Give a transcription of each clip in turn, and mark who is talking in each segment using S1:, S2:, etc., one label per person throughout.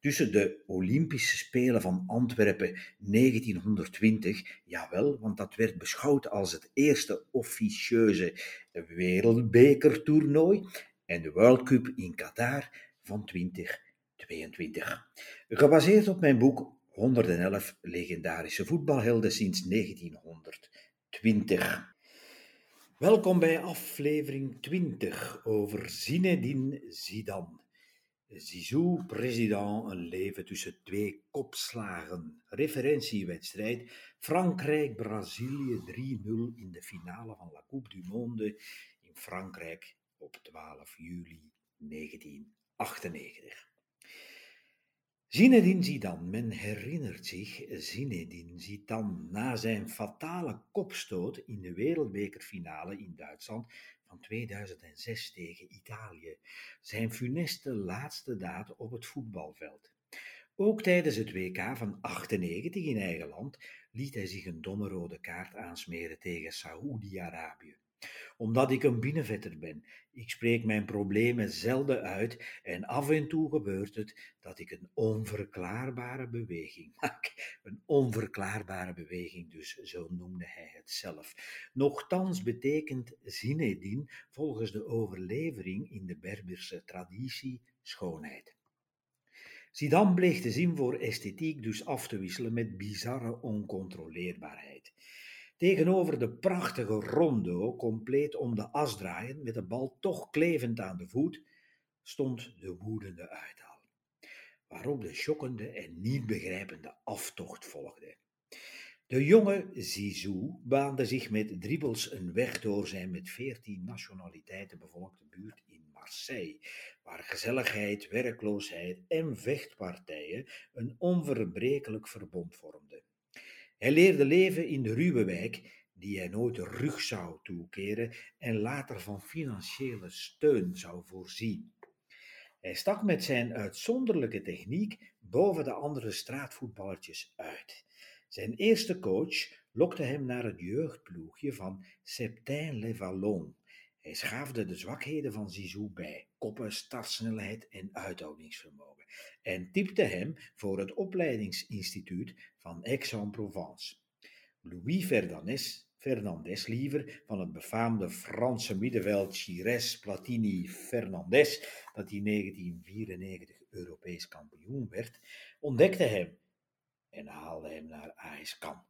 S1: tussen de Olympische Spelen van Antwerpen 1920, jawel, want dat werd beschouwd als het eerste officieuze wereldbekertoernooi, en de World Cup in Qatar van 2022. Gebaseerd op mijn boek 111 legendarische voetbalhelden sinds 1920. Welkom bij aflevering 20 over Zinedine Zidane. Zizou, president, een leven tussen twee kopslagen. Referentiewedstrijd Frankrijk-Brazilië 3-0 in de finale van La Coupe du Monde in Frankrijk op 12 juli 1998. Zinedine Zidane, men herinnert zich Zinedine Zidane na zijn fatale kopstoot in de wereldbekerfinale in Duitsland van 2006 tegen Italië, zijn funeste laatste daad op het voetbalveld. Ook tijdens het WK van 98 in eigen land liet hij zich een domme rode kaart aansmeren tegen Saoedi-Arabië omdat ik een binnenvetter ben. Ik spreek mijn problemen zelden uit en af en toe gebeurt het dat ik een onverklaarbare beweging maak. Een onverklaarbare beweging, dus zo noemde hij het zelf. Nochtans betekent Zinedine volgens de overlevering in de Berberse traditie schoonheid. Zidane bleek de zin voor esthetiek dus af te wisselen met bizarre oncontroleerbaarheid. Tegenover de prachtige rondo, compleet om de as draaien, met de bal toch klevend aan de voet, stond de woedende uithaal. Waarop de schokkende en niet begrijpende aftocht volgde. De jonge Zizou baande zich met dribbels een weg door zijn met veertien nationaliteiten bevolkte buurt in Marseille, waar gezelligheid, werkloosheid en vechtpartijen een onverbrekelijk verbond vormden. Hij leerde leven in de ruwe wijk, die hij nooit de rug zou toekeren en later van financiële steun zou voorzien. Hij stak met zijn uitzonderlijke techniek boven de andere straatvoetballertjes uit. Zijn eerste coach lokte hem naar het jeugdploegje van Septin-les-Vallons. Hij schaafde de zwakheden van Zizou bij, koppen, startsnelheid en uithoudingsvermogen en typte hem voor het opleidingsinstituut van Aix-en-Provence. Louis Fernandez, Fernandez liever, van het befaamde Franse middenveld Chires Platini Fernandez, dat in 1994 Europees kampioen werd, ontdekte hem en haalde hem naar AS Kam.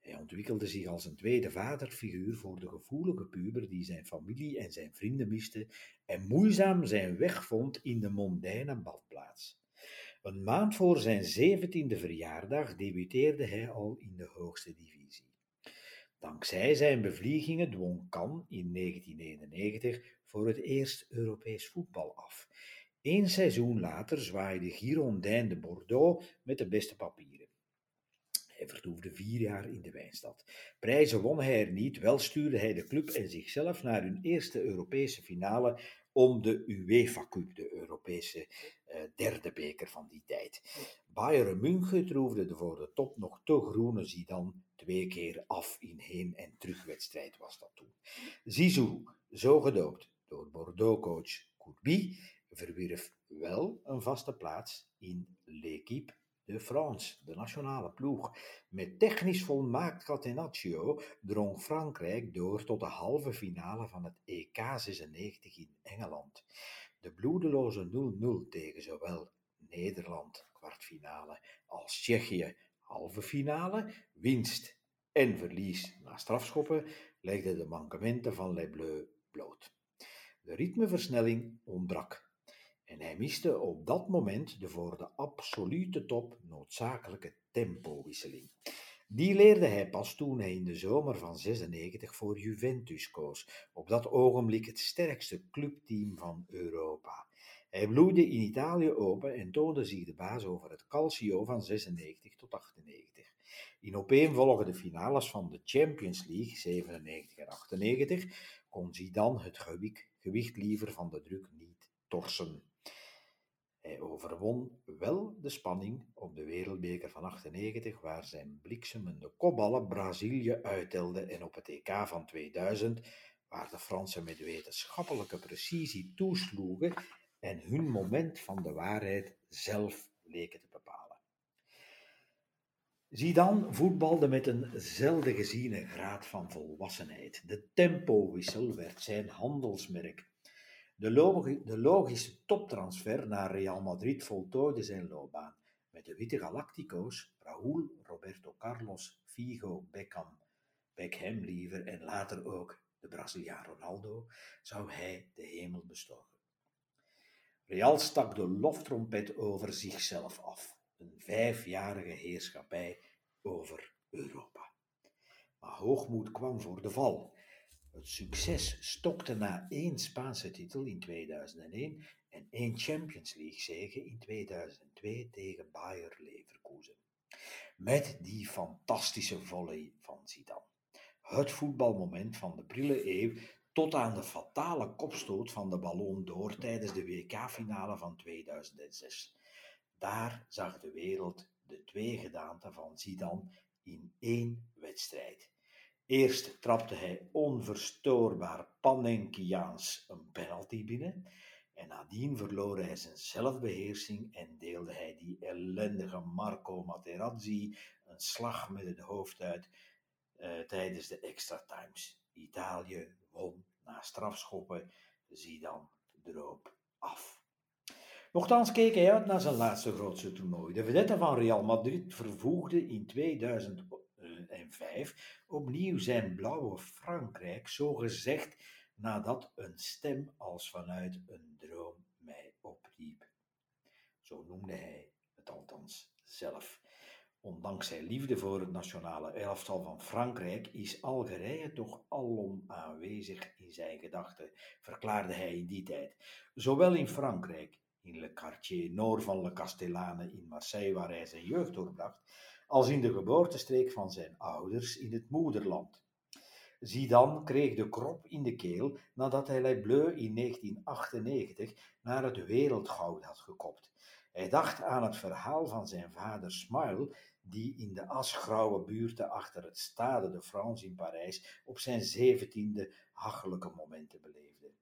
S1: Hij ontwikkelde zich als een tweede vaderfiguur voor de gevoelige puber die zijn familie en zijn vrienden miste en moeizaam zijn weg vond in de mondaine badplaats. Een maand voor zijn zeventiende verjaardag debuteerde hij al in de hoogste divisie. Dankzij zijn bevliegingen dwong Cannes in 1991 voor het eerst Europees voetbal af. Eén seizoen later zwaaide Girondin de Bordeaux met de beste papieren. Hij vertoefde vier jaar in de wijnstad. Prijzen won hij er niet, wel stuurde hij de club en zichzelf naar hun eerste Europese finale om de UEFA Cup, de Europese uh, derde beker van die tijd. Bayern München troefde voor de top nog te groene Zidane twee keer af in heen- en terugwedstrijd was dat toen. Zizou, zo gedoopt door Bordeaux-coach Courby, verwierf wel een vaste plaats in l'équipe de France, de nationale ploeg. Met technisch volmaakt Catenaccio drong Frankrijk door tot de halve finale van het EK 96 in Engeland. De bloedeloze 0-0 tegen zowel Nederland, kwartfinale, als Tsjechië, halve finale, winst en verlies na strafschoppen legden de mankementen van Les Bleus bloot. De ritmeversnelling ontbrak en hij miste op dat moment de voor de absolute top noodzakelijke tempowisseling. Die leerde hij pas toen hij in de zomer van 96 voor Juventus koos, op dat ogenblik het sterkste clubteam van Europa. Hij bloeide in Italië open en toonde zich de baas over het Calcio van 96 tot 98. In opeenvolgende finales van de Champions League 97 en 98 kon Zidane het gewicht liever van de druk niet torsen. Hij overwon wel de spanning op de wereldbeker van 98, waar zijn bliksemende kopballen Brazilië uittelde en op het EK van 2000, waar de Fransen met wetenschappelijke precisie toesloegen en hun moment van de waarheid zelf leken te bepalen. Zidane voetbalde met een zelden geziene graad van volwassenheid. De tempowissel werd zijn handelsmerk. De, logische toptransfer naar Real Madrid voltooide zijn loopbaan. Met de witte Galactico's, Raúl, Roberto Carlos, Figo, Beckham, Beckham liever en later ook de Braziliaan Ronaldo, zou hij de hemel bestoken. Real stak de loftrompet over zichzelf af. Een vijfjarige heerschappij over Europa. Maar hoogmoed kwam voor de val. Het succes stokte na één Spaanse titel in 2001 en één Champions League zege in 2002 tegen Bayer Leverkusen. Met die fantastische volley van Zidane. Het voetbalmoment van de brille eeuw tot aan de fatale kopstoot van de ballon door tijdens de WK-finale van 2006. Daar zag de wereld de twee gedaanten van Zidane in één wedstrijd. Eerst trapte hij onverstoorbaar Panenkiaans een penalty binnen en nadien verloor hij zijn zelfbeheersing en deelde hij die ellendige Marco Materazzi een slag met het hoofd uit uh, tijdens de extra times. Italië won na strafschoppen, zie dan droop af. Nochtans keek hij uit naar zijn laatste grootste toernooi. De vedette van Real Madrid vervoegde in 2005 opnieuw zijn blauwe Frankrijk, zo gezegd nadat een stem als vanuit een droom mij opriep. Zo noemde hij het althans zelf. Ondanks zijn liefde voor het nationale elftal van Frankrijk is Algerije toch alom aanwezig in zijn gedachten, verklaarde hij in die tijd. Zowel in Frankrijk, in Le Quartier Nord van Le Castellane in Marseille, waar hij zijn jeugd doorbracht, als in de geboortestreek van zijn ouders in het moederland. Zidane kreeg de krop in de keel nadat hij Les Bleus in 1998 naar het wereldgoud had gekopt. Hij dacht aan het verhaal van zijn vader Smile, die in de asgrauwe buurten achter het Stade de France in Parijs op zijn zeventiende hachelijke momenten beleefde.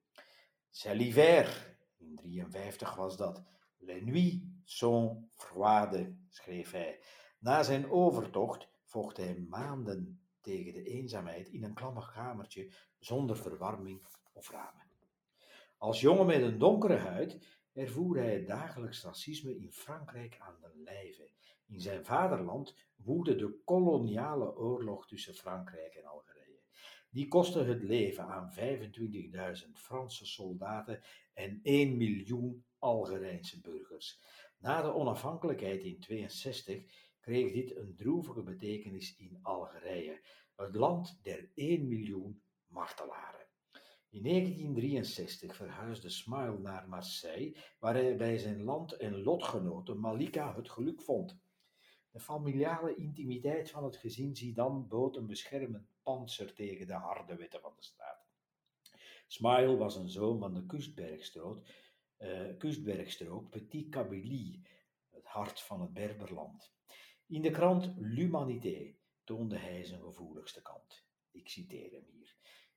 S1: C'est l'hiver, in 53 was dat. Les nuits sont froides, schreef hij. Na zijn overtocht vocht hij maanden tegen de eenzaamheid in een klammig kamertje zonder verwarming of ramen. Als jongen met een donkere huid ervoer hij het dagelijks racisme in Frankrijk aan de lijve in zijn vaderland woedde de koloniale oorlog tussen Frankrijk en Algerije. Die kostte het leven aan 25.000 Franse soldaten en 1 miljoen Algerijnse burgers. Na de onafhankelijkheid in 62 kreeg dit een droevige betekenis in Algerije, het land der 1 miljoen martelaren. In 1963 verhuisde Smile naar Marseille, waar hij bij zijn land- en lotgenote Malika het geluk vond. De familiale intimiteit van het gezin Zidane bood een beschermend panzer tegen de harde wetten van de straat. Smile was een zoon van de kustbergstrook, uh, kustbergstrook Petit Kabylie, het hart van het Berberland. In de krant L'Humanité toonde hij zijn gevoeligste kant. Ik citeer hem hier.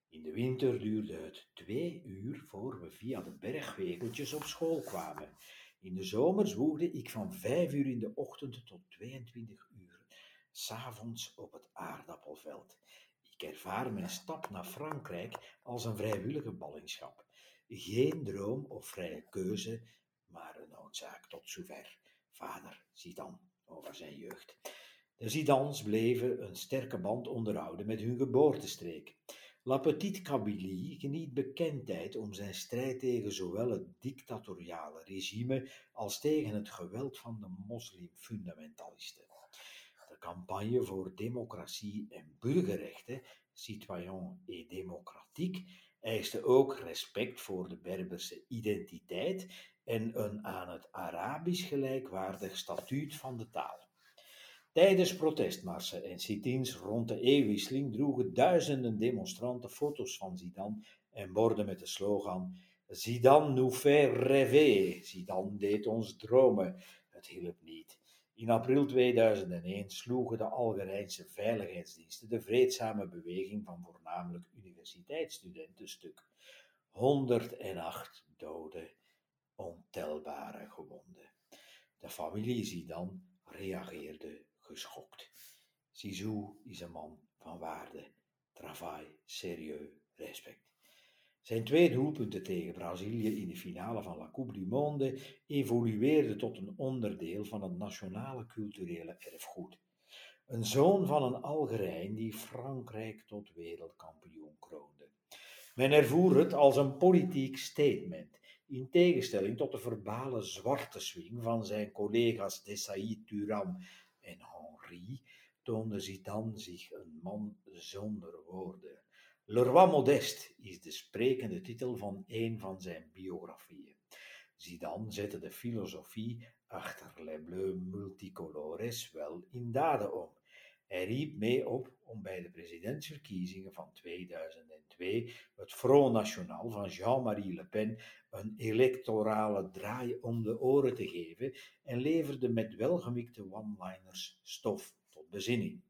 S1: In de winter duurde het twee uur voor we via de bergwegeltjes op school kwamen. In de zomer zwoegde ik van vijf uur in de ochtend tot 22 uur, s'avonds op het aardappelveld. Ik ervaar mijn stap naar Frankrijk als een vrijwillige ballingschap. Geen droom of vrije keuze, maar een noodzaak tot zover. Vader Zidane over zijn jeugd. De Zidans bleven een sterke band onderhouden met hun geboortestreek. La Petite Kabylie geniet bekendheid om zijn strijd tegen zowel het dictatoriale regime als tegen het geweld van de moslimfundamentalisten. De campagne voor democratie en burgerrechten, Citoyen et Démocratique, eiste ook respect voor de Berberse identiteit en een aan het Arabisch gelijkwaardig statuut van de taal. Tijdens protestmarsen en sit-ins rond de eeuwwisseling droegen duizenden demonstranten foto's van Zidane en borden met de slogan Zidane nous fait rêver, Zidane deed ons dromen. Het hielp niet. In april 2001 sloegen de Algerijnse veiligheidsdiensten de vreedzame beweging van voornamelijk universiteitsstudenten stuk. 108 doden, ontelbare gewonden. De familie Zidane reageerde geschokt. Zizou is een man van waarde, travail, serieus, respect. Zijn twee doelpunten tegen Brazilië in de finale van La Coupe du Monde evolueerden tot een onderdeel van het nationale culturele erfgoed. Een zoon van een Algerijn die Frankrijk tot wereldkampioen kroonde. Men ervoer het als een politiek statement, in tegenstelling tot de verbale zwarte swing van zijn collega's Desailly Turam en Henri, toonde Zidane zich een man zonder woorden. Le Roi Modeste is de sprekende titel van een van zijn biografieën. Zidane zette de filosofie achter Les Bleus Multicolores wel in daden om. Hij riep mee op om bij de presidentsverkiezingen van 2002 het Front National van Jean-Marie Le Pen een electorale draai om de oren te geven en leverde met welgemikte one-liners stof tot bezinning.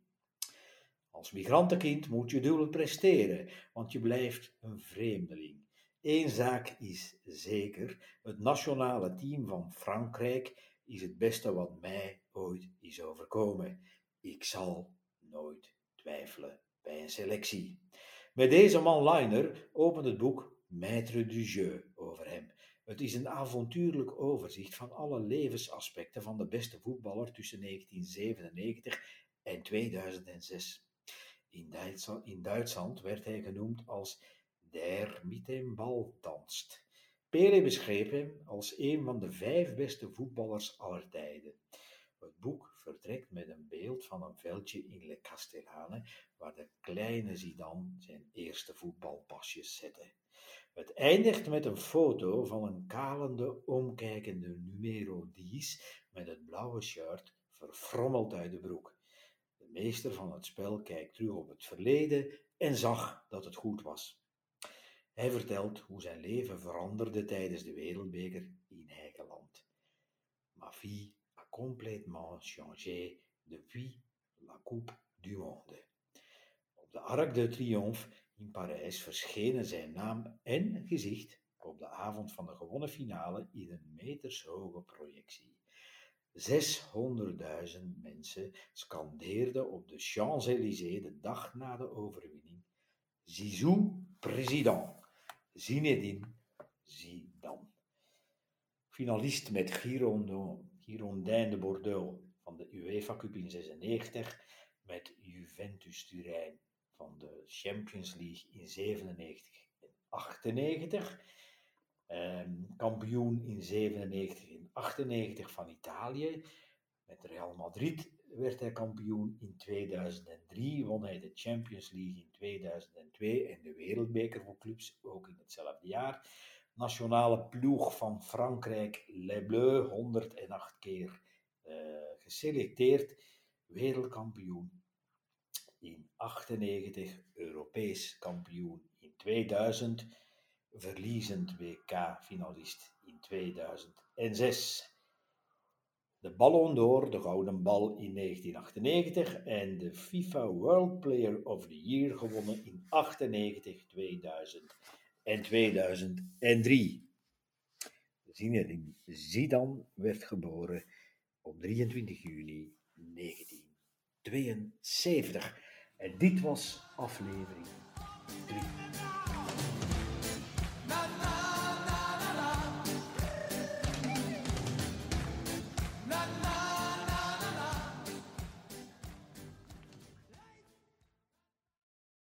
S1: Als migrantenkind moet je dubbel presteren, want je blijft een vreemdeling. Eén zaak is zeker: het nationale team van Frankrijk is het beste wat mij ooit is overkomen. Ik zal nooit twijfelen bij een selectie. Met deze man-liner opent het boek Maître du Jeu over hem. Het is een avontuurlijk overzicht van alle levensaspecten van de beste voetballer tussen 1997 en 2006. In Duitsland, werd hij genoemd als der mit bal danst. Pele beschreef hem als een van de vijf beste voetballers aller tijden. Het boek vertrekt met een beeld van een veldje in Le Castellane, waar de kleine Zidane zijn eerste voetbalpasjes zette. Het eindigt met een foto van een kalende, omkijkende numero 10 met het blauwe shirt verfrommeld uit de broek. De meester van het spel kijkt terug op het verleden en zag dat het goed was. Hij vertelt hoe zijn leven veranderde tijdens de wereldbeker in eigen land. Ma vie a complètement changé depuis la Coupe du Monde. Op de Arc de Triomphe in Parijs verschenen zijn naam en gezicht op de avond van de gewonnen finale in een metershoge projectie. 600.000 mensen scandeerden op de Champs-Élysées de dag na de overwinning: Zizou, president. Zinedine Zidane. Finalist met Girondin de Bordeaux van de UEFA Cup in 96, met Juventus Turijn van de Champions League in 97 en 98. Ehm, kampioen in 97 en 98 van Italië. Met Real Madrid werd hij kampioen in 2003. Won hij de Champions League in 2002 en de Wereldbeker voor clubs ook in hetzelfde jaar. Nationale ploeg van Frankrijk, Les Bleus, 108 keer uh, geselecteerd. Wereldkampioen in 98, Europees kampioen in 2000, verliezend WK-finalist in 2006. De Ballon d'Or, de Gouden Bal in 1998 en de FIFA World Player of the Year gewonnen in 98, 2000 en 2003. Zinedine Zidane werd geboren op 23 juni 1972. En dit was aflevering 3.